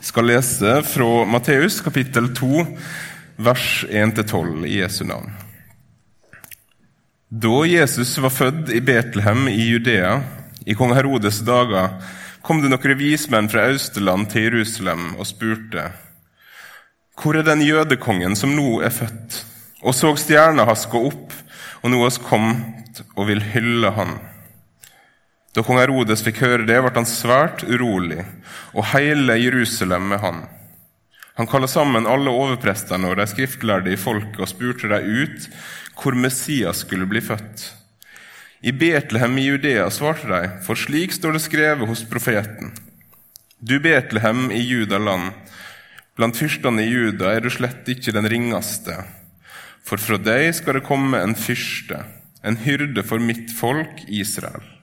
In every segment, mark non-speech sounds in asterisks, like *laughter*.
skal lese fra Matteus kapittel 2, vers 1-12 i Jesu navn. Da Jesus var født i Betlehem i Judea, i kong Herodes' dager, kom det noen vismenn fra Austerland til Jerusalem og spurte:" Hvor er den jødekongen som nå er født? Og så stjerna hans gå opp, og nå har vi kommet og vil hylle han. Da kong Herodes fikk høre det, ble han svært urolig, og hele Jerusalem med han. Han kalte sammen alle overprestene og de skriftlærde i folket og spurte dem ut hvor Messias skulle bli født. I Betlehem i Judea svarte de, for slik står det skrevet hos profeten. Du Betlehem i Judaland, blant fyrstene i Juda er du slett ikke den ringeste, for fra deg skal det komme en fyrste, en hyrde for mitt folk Israel.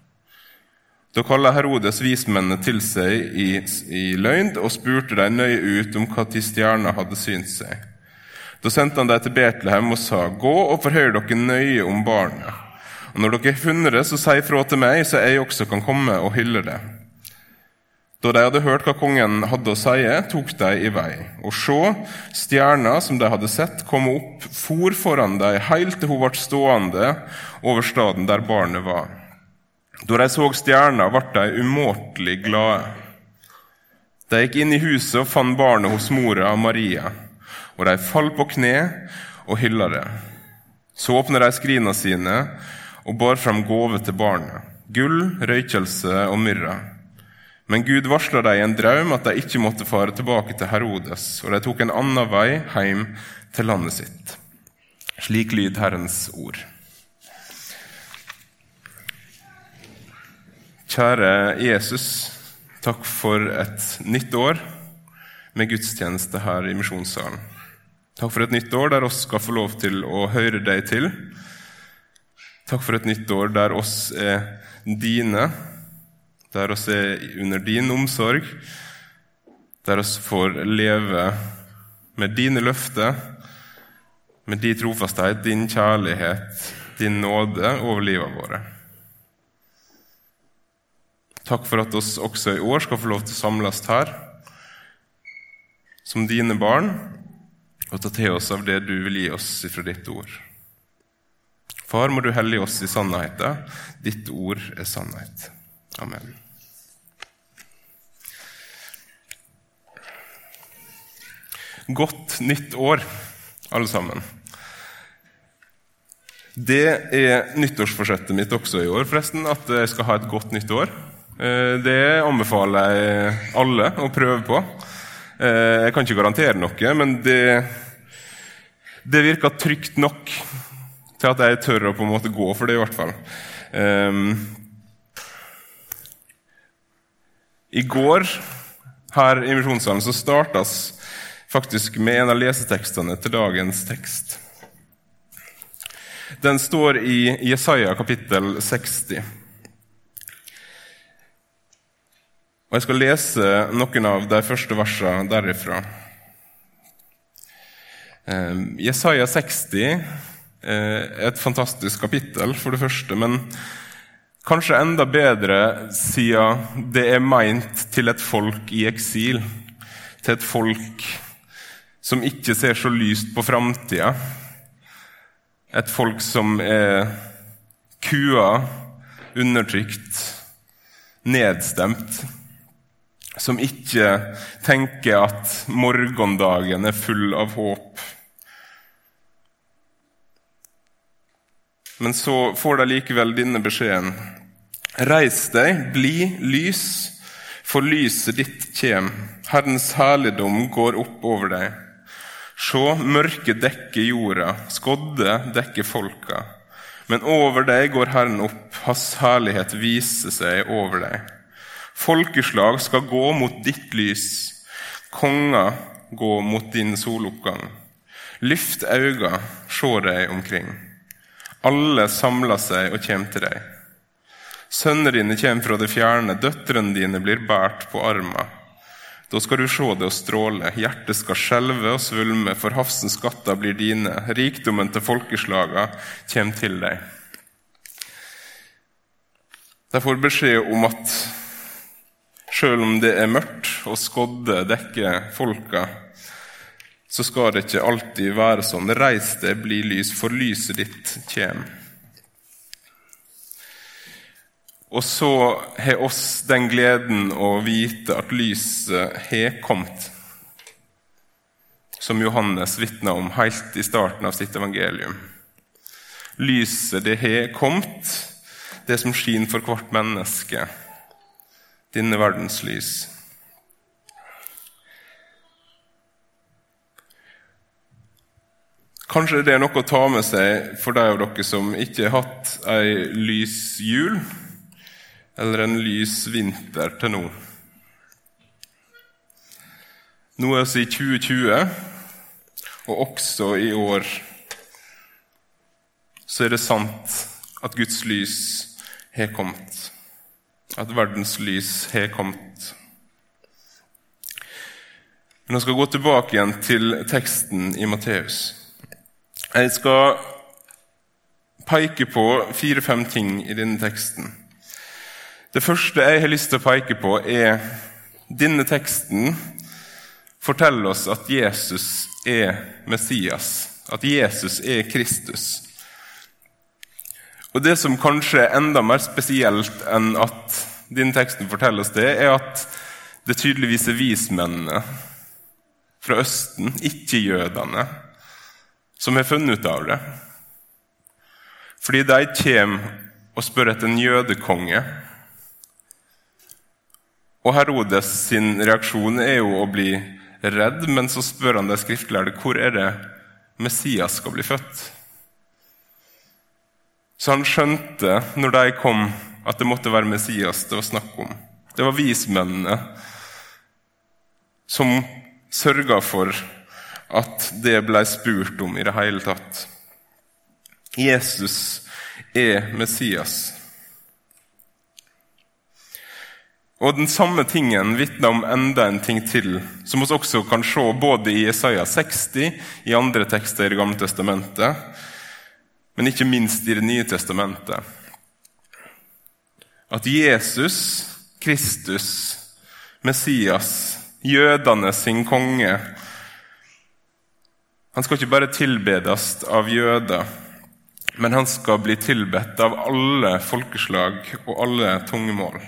Da kalte Herodes vismennene til seg i, i løgn og spurte dem nøye ut om hva til stjerna hadde synt seg. Da sendte han dem til Betlehem og sa, Gå og forhør dere nøye om barnet. Og når dere har funnet det, så si fra til meg, så jeg også kan komme og hylle det. Da de hadde hørt hva kongen hadde å si, tok de i vei. Og se, stjerna som de hadde sett komme opp, for foran dem helt til hun ble stående over staden der barnet var. Da de så stjerna, ble de umåtelig glade. De gikk inn i huset og fant barnet hos mora Maria, og de falt på kne og hylla det. Så åpnet de skrina sine og bar fram gave til barnet, gull, røykelse og myrra. Men Gud varsla dem i en drøm at de ikke måtte fare tilbake til Herodes, og de tok en annen vei hjem til landet sitt. Slik lyd Herrens ord. Kjære Jesus, takk for et nytt år med gudstjeneste her i misjonssalen. Takk for et nytt år der oss skal få lov til å høre deg til. Takk for et nytt år der oss er dine, der oss er under din omsorg, der oss får leve med dine løfter, med din trofasthet, din kjærlighet, din nåde over livet våre. Takk for at oss også i år skal få lov til å samles her som dine barn og ta til oss av det du vil gi oss fra ditt ord. Far, må du hellige oss i sannheten. Ditt ord er sannhet. Amen. Godt nytt år, alle sammen. Det er nyttårsforsettet mitt også i år, forresten, at jeg skal ha et godt nytt år. Eh, det anbefaler jeg alle å prøve på. Eh, jeg kan ikke garantere noe, men det, det virker trygt nok til at jeg tør å på en måte gå for det, i hvert fall. Um, I går her i Misjonssalen så startes faktisk med en av lesetekstene til dagens tekst. Den står i Jesaja kapittel 60. Og Jeg skal lese noen av de første versene derifra. Ehm, Jesaja 60 eh, et fantastisk kapittel, for det første, men kanskje enda bedre siden det er meint til et folk i eksil. Til et folk som ikke ser så lyst på framtida. Et folk som er kua, undertrykt, nedstemt som ikke tenker at morgendagen er full av håp. Men så får de likevel denne beskjeden. Reis deg, bli lys, for lyset ditt kjem. Herrens herligdom går opp over deg. Sjå, mørket dekker jorda, skodde dekker folka. Men over deg går Herren opp, Hans herlighet viser seg over deg. Folkeslag skal gå mot ditt lys, konger gå mot din soloppgang. Lyft auga, se deg omkring. Alle samler seg og kommer til deg. Sønnene dine kommer fra det fjerne, døtrene dine blir båret på arma. Da skal du se det og stråle, hjertet skal skjelve og svulme, for havsens skatter blir dine, rikdommen til folkeslaga kommer til deg. De får beskjed om at Sjøl om det er mørkt og skodde dekker folka, så skal det ikke alltid være sånn. Reis deg, bli lys, for lyset ditt kjem. Og så har oss den gleden å vite at lyset har kommet, som Johannes vitna om helt i starten av sitt evangelium. Lyset, det har kommet, det som skinner for hvert menneske denne verdens lys. Kanskje det er noe å ta med seg for de av dere som ikke har hatt ei lys jul eller en lys vinter til nå. Nå er vi i 2020, og også i år så er det sant at Guds lys har kommet at verdens lys har kommet. Men jeg skal gå tilbake igjen til teksten i Matteus. Jeg skal peke på fire-fem ting i denne teksten. Det første jeg har lyst til å peke på, er denne teksten forteller oss at Jesus er Messias, at Jesus er Kristus. Og Det som kanskje er enda mer spesielt enn at din teksten forteller oss det, er at det tydeligvis er vismennene fra Østen, ikke jødene, som har funnet ut av det. Fordi de kommer og spør etter en jødekonge. Og Herodes sin reaksjon er jo å bli redd, men så spør han de skriftlærde hvor er det Messias skal bli født. Så han skjønte, når de kom, at det måtte være Messias det var snakk om. Det var vismennene som sørga for at det ble spurt om i det hele tatt. Jesus er Messias. Og Den samme tingen vitner om enda en ting til, som vi også kan se både i Isaiah 60, i andre tekster i Det gamle testamentet, men ikke minst i Det nye testamentet. At Jesus, Kristus, Messias, jødene sin konge Han skal ikke bare tilbedes av jøder, men han skal bli tilbedt av alle folkeslag og alle tungemål.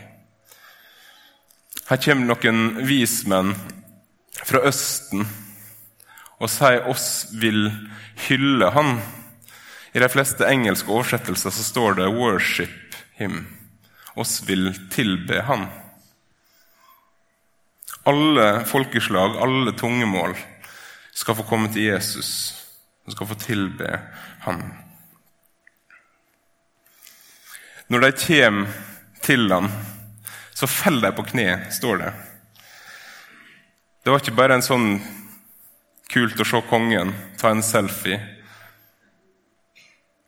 Her kommer noen vismenn fra Østen og sier oss vil hylle han i de fleste engelske oversettelser så står det 'worship him'. Oss vil tilbe han. Alle folkeslag, alle tungemål, skal få komme til Jesus og skal få tilbe han. Når de kommer til han, så faller de på kne, står det. Det var ikke bare en sånn kult å se kongen ta en selfie.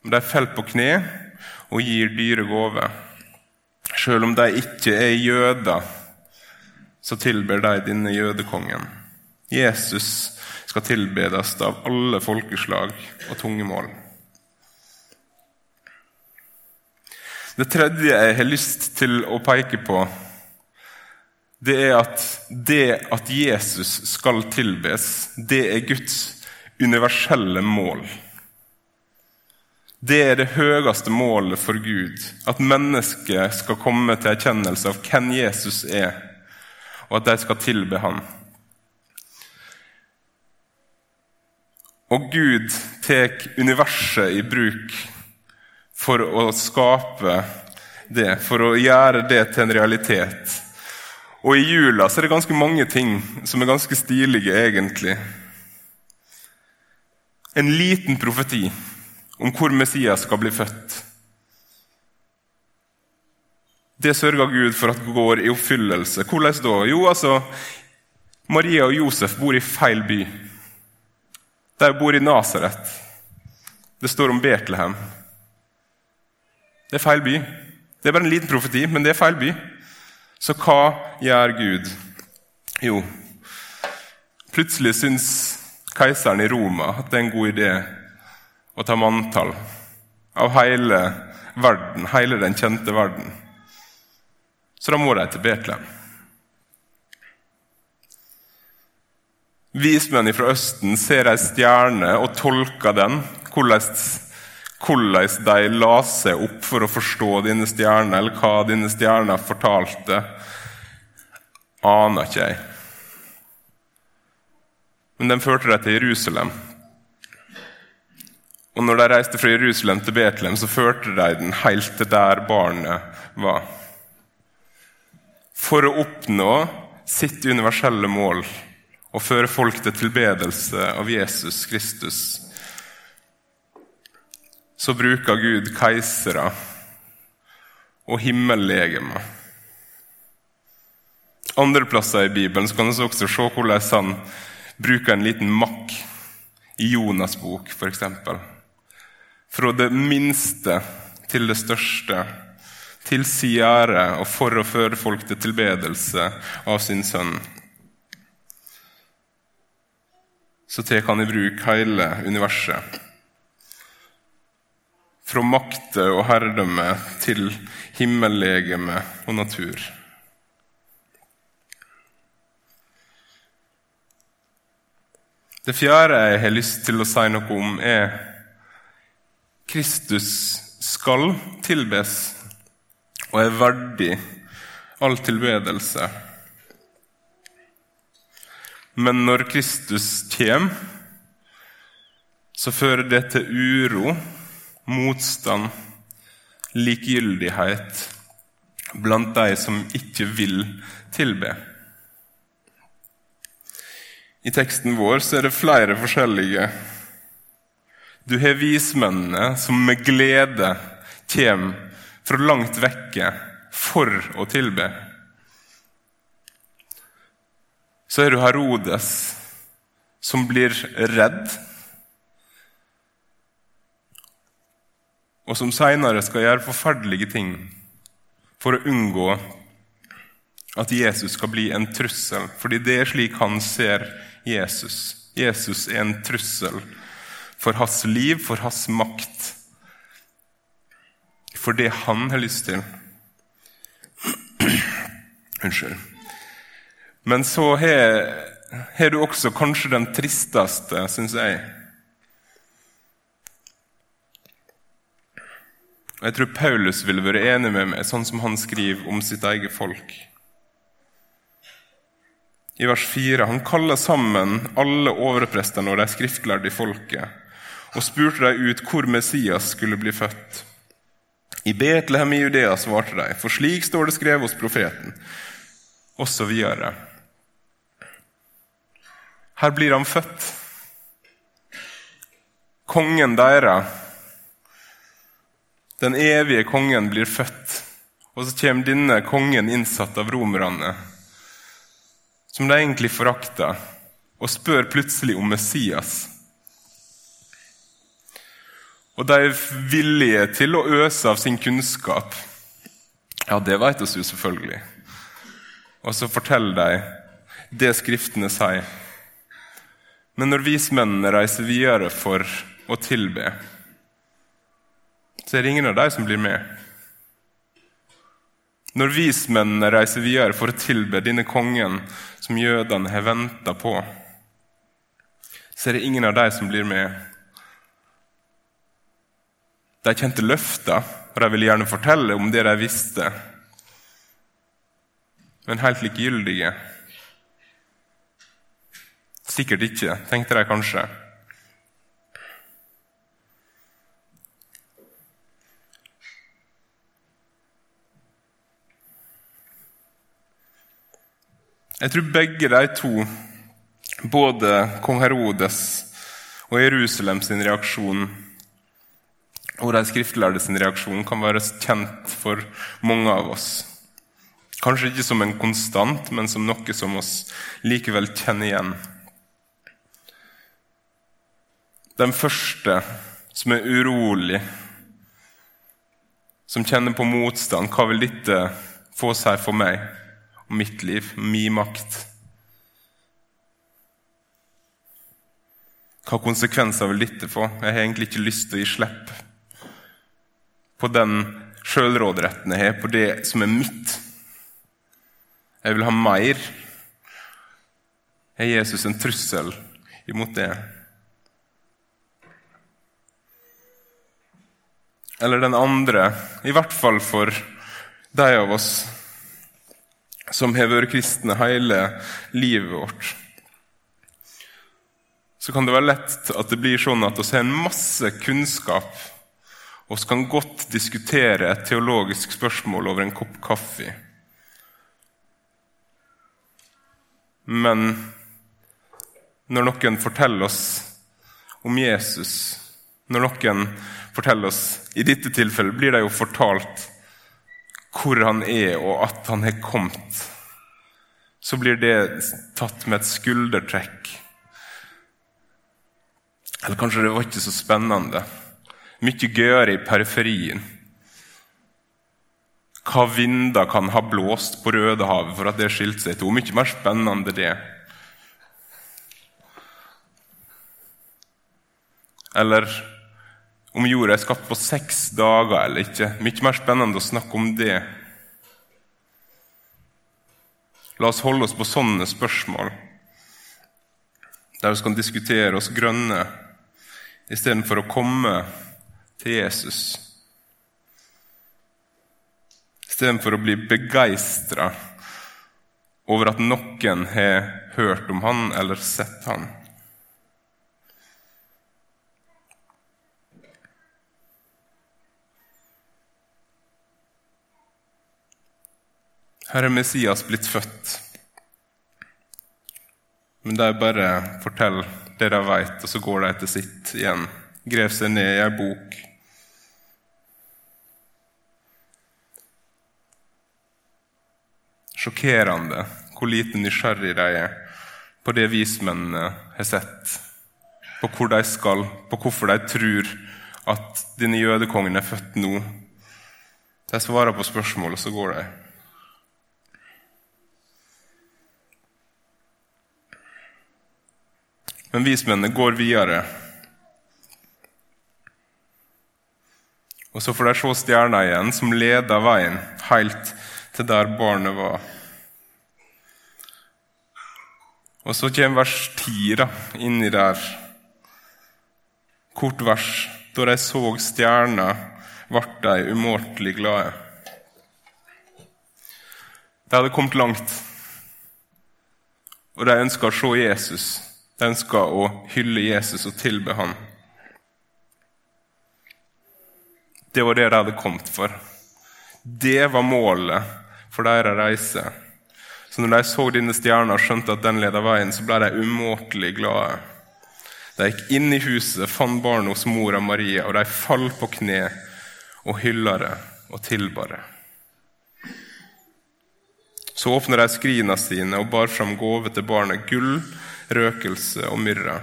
De faller på kne og gir dyre gaver. Selv om de ikke er jøder, så tilber de denne jødekongen. Jesus skal tilbedes av alle folkeslag og tungemål. Det tredje jeg har lyst til å peke på, det er at det at Jesus skal tilbes, det er Guds universelle mål. Det er det høyeste målet for Gud, at mennesket skal komme til erkjennelse av hvem Jesus er, og at de skal tilbe ham. Og Gud tar universet i bruk for å skape det, for å gjøre det til en realitet. Og i jula så er det ganske mange ting som er ganske stilige, egentlig. En liten profeti om hvor Messias skal bli født. Det sørger Gud for at går i oppfyllelse. Hvordan da? Jo, altså, Maria og Josef bor i feil by. De bor i Nasaret. Det står om Betlehem. Det er feil by. Det er bare en liten profeti, men det er feil by. Så hva gjør Gud? Jo, plutselig syns keiseren i Roma at det er en god idé og ta manntall av hele verden, hele den kjente verden. Så da må de til Betlehem. Vismenn fra Østen ser ei stjerne og tolker den. Hvordan de la seg opp for å forstå denne stjerna, eller hva denne stjerna fortalte, aner ikke jeg. Men den førte dem til Jerusalem, og når de reiste fra Jerusalem til Betlehem, så førte de den helt til der barnet var. For å oppnå sitt universelle mål og føre folk til tilbedelse av Jesus Kristus, så bruker Gud keisere og himmellegemer. Andre plasser i Bibelen kan vi også se hvordan han bruker en liten makk i Jonas' bok, f.eks. Fra det minste til det største, til si ære og for å føre folk til tilbedelse av sin sønn. Så tar han i bruk hele universet. Fra makte og herredømme til himmellegeme og natur. Det fjerde jeg har lyst til å si noe om, er Kristus skal tilbes og er verdig all tilbedelse. Men når Kristus kommer, så fører det til uro, motstand, likegyldighet blant de som ikke vil tilbe. I teksten vår er det flere forskjellige du har vismennene som med glede kommer fra langt vekke for å tilbe. Så er du Herodes, som blir redd, og som seinere skal gjøre forferdelige ting for å unngå at Jesus skal bli en trussel, fordi det er slik han ser Jesus. Jesus er en trussel for hans liv, for hans makt. For det han har lyst til. *clears throat* Unnskyld. Men så har du også kanskje den tristeste, syns jeg. Og Jeg tror Paulus ville vært enig med meg, sånn som han skriver om sitt eget folk i vers 4. Han kaller sammen alle overprestene og de skriftlærde i folket og spurte de ut hvor Messias skulle bli født. I Betlehem i Judea svarte de, for slik står det skrevet hos profeten, osv. Her blir han født. Kongen deres, den evige kongen, blir født. Og så kommer denne kongen innsatt av romerne som de egentlig forakter, og spør plutselig om Messias. Og de er villige til å øse av sin kunnskap. Ja, det vet oss jo selvfølgelig. Og så forteller de det Skriftene sier. Men når vismennene reiser videre for å tilbe, så er det ingen av dem som blir med. Når vismennene reiser videre for å tilbe denne kongen som jødene har venta på, så er det ingen av dem som blir med. De kjente løfter, og de ville gjerne fortelle om det de visste, men helt likegyldige. Sikkert ikke, tenkte de kanskje. Jeg tror begge de to, både kong Herodes og Jerusalem sin reaksjon og de skriftlærde sin reaksjon, kan være kjent for mange av oss. Kanskje ikke som en konstant, men som noe som oss likevel kjenner igjen. Den første som er urolig, som kjenner på motstand, hva vil dette få seg for meg? og mitt liv, min makt. Hva konsekvenser vil dette få? Jeg har egentlig ikke lyst til å gi slipp på den sjølråderetten jeg har, på det som er mitt. Jeg vil ha mer. Er Jesus en trussel imot det? Eller den andre, i hvert fall for de av oss som har vært kristne hele livet vårt, så kan det være lett at det blir sånn at vi har en masse kunnskap vi kan godt diskutere et teologisk spørsmål over en kopp kaffe. Men når noen forteller oss om Jesus, når noen forteller oss I dette tilfellet blir det jo fortalt hvor han er, og at han har kommet. Så blir det tatt med et skuldertrekk. Eller kanskje det var ikke så spennende mye gøyere i periferien. Hva vinder kan ha blåst på Rødehavet for at det skilte seg to. Mye mer spennende det. Eller om jorda er skapt på seks dager eller ikke. Mye mer spennende å snakke om det. La oss holde oss på sånne spørsmål, der vi kan diskutere oss grønne istedenfor å komme til Jesus. Istedenfor å bli begeistra over at noen har hørt om han eller sett han. Her er Messias blitt født. Men de bare forteller det de vet, og så går de til sitt igjen. Grev seg ned i ei bok. Sjokkerende hvor lite nysgjerrig de er på det vismennene har sett, på hvor de skal, på hvorfor de tror at denne jødekongen er født nå. De svarer på spørsmål, og så går de. Men vismennene går videre. Og så får de se stjerna igjen, som leder veien helt til der barnet var. Og så kommer vers 10 da, inni der. Kort vers. Da de så stjerna, ble de umåtelig glade. De hadde kommet langt, og de ønska å se Jesus. De ønska å hylle Jesus og tilbe ham. Det var det de hadde kommet for. Det var målet for deres reise. Så når de så denne stjerna og skjønte at den leda veien, så ble de umåtelig glade. De gikk inn i huset, fant barnet hos mora Maria, og de falt på kne og hylla det og tilba det. Så åpna de skrina sine og bar fram gave til barnet, gull, røkelse og myrra.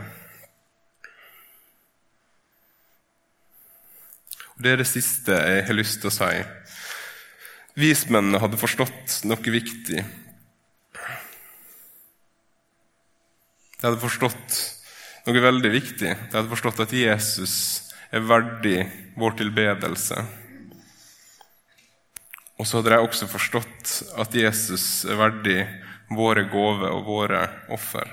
Det er det siste jeg har lyst til å si. Vismennene hadde forstått noe viktig. De hadde forstått noe veldig viktig. De hadde forstått at Jesus er verdig vår tilbedelse. Og så hadde de også forstått at Jesus er verdig våre gaver og våre offer.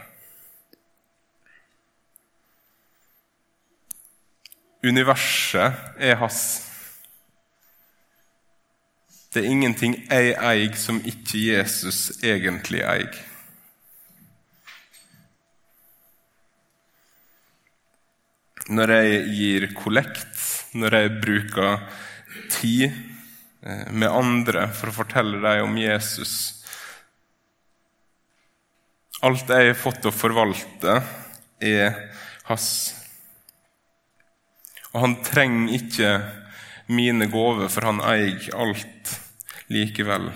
Universet er hans. Det er ingenting jeg eier som ikke Jesus egentlig eier. Når jeg gir kollekt, når jeg bruker tid eh, med andre for å fortelle dem om Jesus Alt jeg har fått å forvalte, er hans. Og han trenger ikke mine gaver, for han eier alt likevel.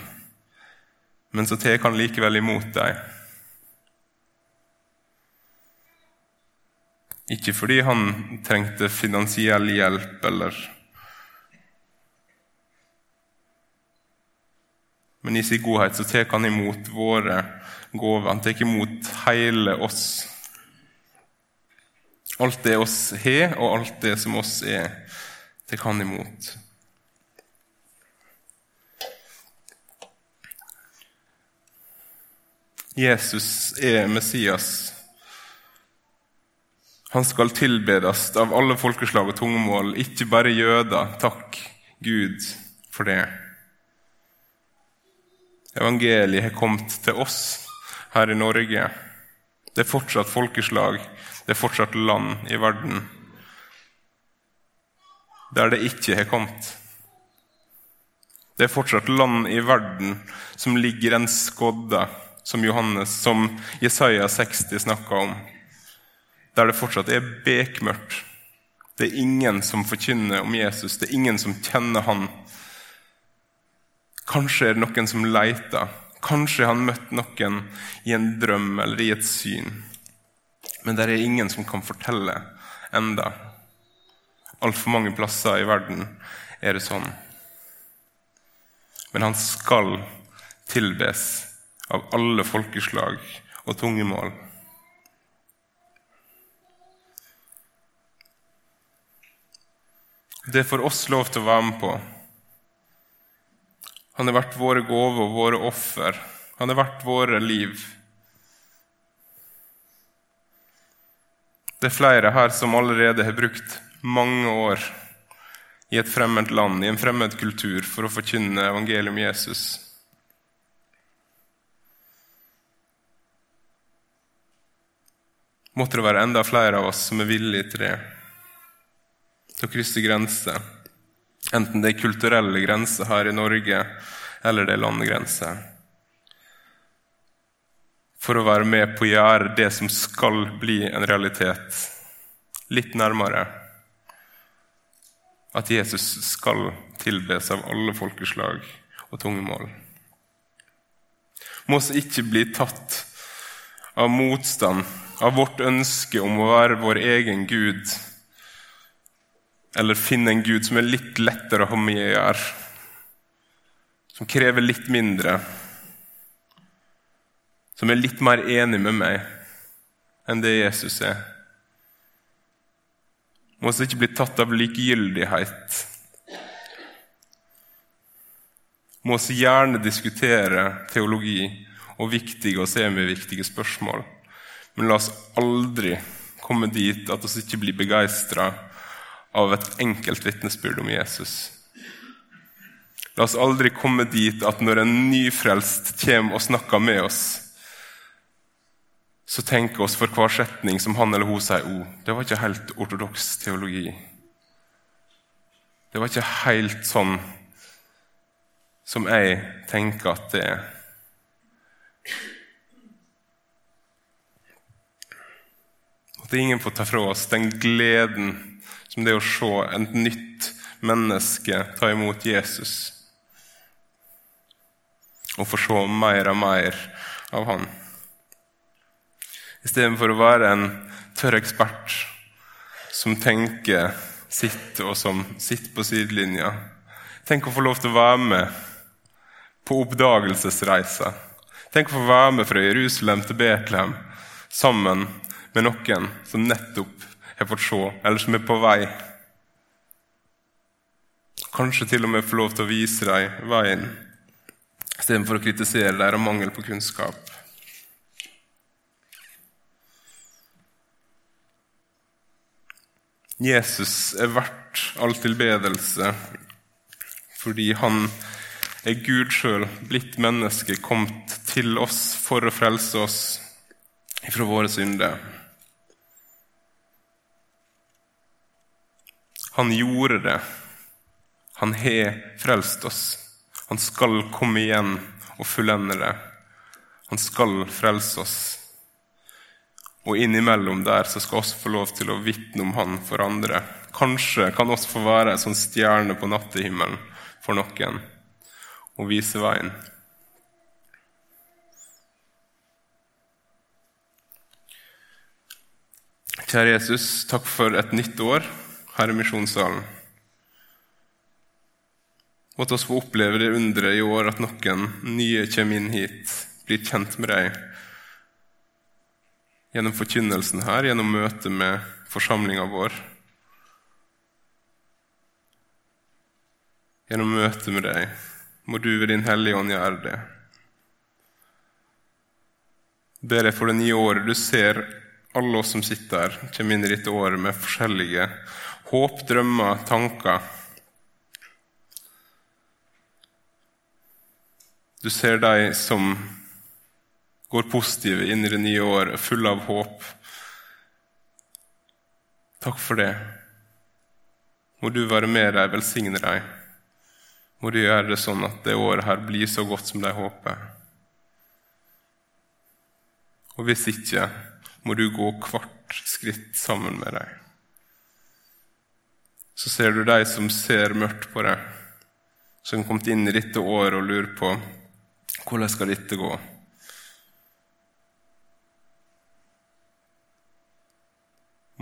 Men så tar han likevel imot dem. Ikke fordi han trengte finansiell hjelp eller Men i sin godhet så tar han imot våre gaver. Han tar imot hele oss. Alt det oss har, og alt det som oss er, tar han imot. Jesus er Messias. Han skal tilbedes av alle folkeslag og tungemål, ikke bare jøder. Takk Gud for det. Evangeliet har kommet til oss her i Norge. Det er fortsatt folkeslag, det er fortsatt land i verden der det ikke har kommet. Det er fortsatt land i verden som ligger en skodde som Johannes, som Jesaja 60 snakka om, der det fortsatt er bekmørkt. Det er ingen som forkynner om Jesus, det er ingen som kjenner han. Kanskje er det noen som leter. Kanskje har han møtt noen i en drøm eller i et syn. Men det er ingen som kan fortelle enda. Altfor mange plasser i verden er det sånn. Men han skal tilbes av alle folkeslag og tungemål. Det får oss lov til å være med på. Han har vært våre gaver og våre offer. Han har vært våre liv. Det er flere her som allerede har brukt mange år i et fremmed land, i en fremmed kultur, for å forkynne evangeliet om Jesus. måtte det være enda flere av oss som er villige til det. Til å krysse grenser. Enten det er kulturelle grenser her i Norge, eller det er landegrenser. For å være med på å gjøre det som skal bli en realitet, litt nærmere. At Jesus skal tilbes av alle folkeslag og tungemål. Må oss ikke bli tatt av motstand av vårt ønske om å være vår egen Gud, eller finne en Gud som er litt lettere å ha med å gjøre, som krever litt mindre, som er litt mer enig med meg enn det Jesus er. Må oss ikke bli tatt av likegyldighet. Må oss gjerne diskutere teologi og viktige og semiviktige spørsmål. Men la oss aldri komme dit at oss ikke blir begeistra av et enkelt vitnesbyrd om Jesus. La oss aldri komme dit at når en nyfrelst kommer og snakker med oss, så tenker oss for hver setning som han eller hun sier oh, det var ikke helt ortodoks teologi. Det var ikke helt sånn som jeg tenker at det er. At ingen får ta fra oss den gleden som det å se et nytt menneske ta imot Jesus. Og få se mer og mer av han. Istedenfor å være en tørr ekspert som tenker sitt, og som sitter på sidelinja. Tenk å få lov til å være med på oppdagelsesreiser. Tenk å få være med fra Jerusalem til Betlehem sammen med noen som nettopp har fått se, eller som er på vei. Kanskje til og med få lov til å vise dem veien, istedenfor å kritisere deres mangel på kunnskap. Jesus er verdt all tilbedelse fordi han er Gud sjøl, blitt menneske, kommet til oss for å frelse oss fra våre synder. Han gjorde det. Han har frelst oss. Han skal komme igjen og fullende det. Han skal frelse oss. Og innimellom der så skal oss få lov til å vitne om Han for andre. Kanskje kan oss få være en sånn stjerne på nattehimmelen for noen og vise veien. Kjære Jesus, takk for et nytt år her i misjonssalen. Måtte oss få oppleve det underet i år at noen nye kommer inn hit, blir kjent med deg gjennom forkynnelsen her, gjennom møtet med forsamlinga vår. Gjennom møtet med deg må du ved Din Hellige Ånd gjøre det. ber jeg for det nye året. Du ser alle oss som sitter her, kommer inn i dette året med forskjellige håp, drømmer, tanker. Du ser de som går positive inn i det nye året, fulle av håp. Takk for det. Må du være med dem, velsigne dem. Må du gjøre det sånn at det året her blir så godt som de håper. Og hvis ikke, må du gå hvert skritt sammen med dem. Så ser du de som ser mørkt på deg, som har kommet inn i dette året og lurer på hvordan skal dette gå.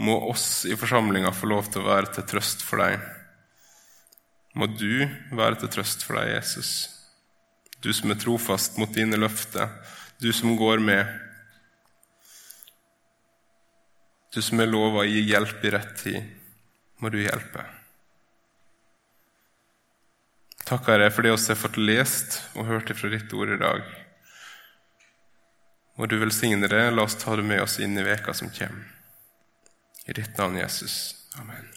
Må oss i forsamlinga få lov til å være til trøst for deg. Må du være til trøst for deg, Jesus. Du som er trofast mot dine løfter, du som går med. Du som er lova å gi hjelp i rett tid, må du hjelpe. Takker Herre, for det vi har fått lest og hørt fra ditt ord i dag. Må du velsigne det. La oss ta det med oss inn i veka som kommer. I ditt navn, Jesus. Amen.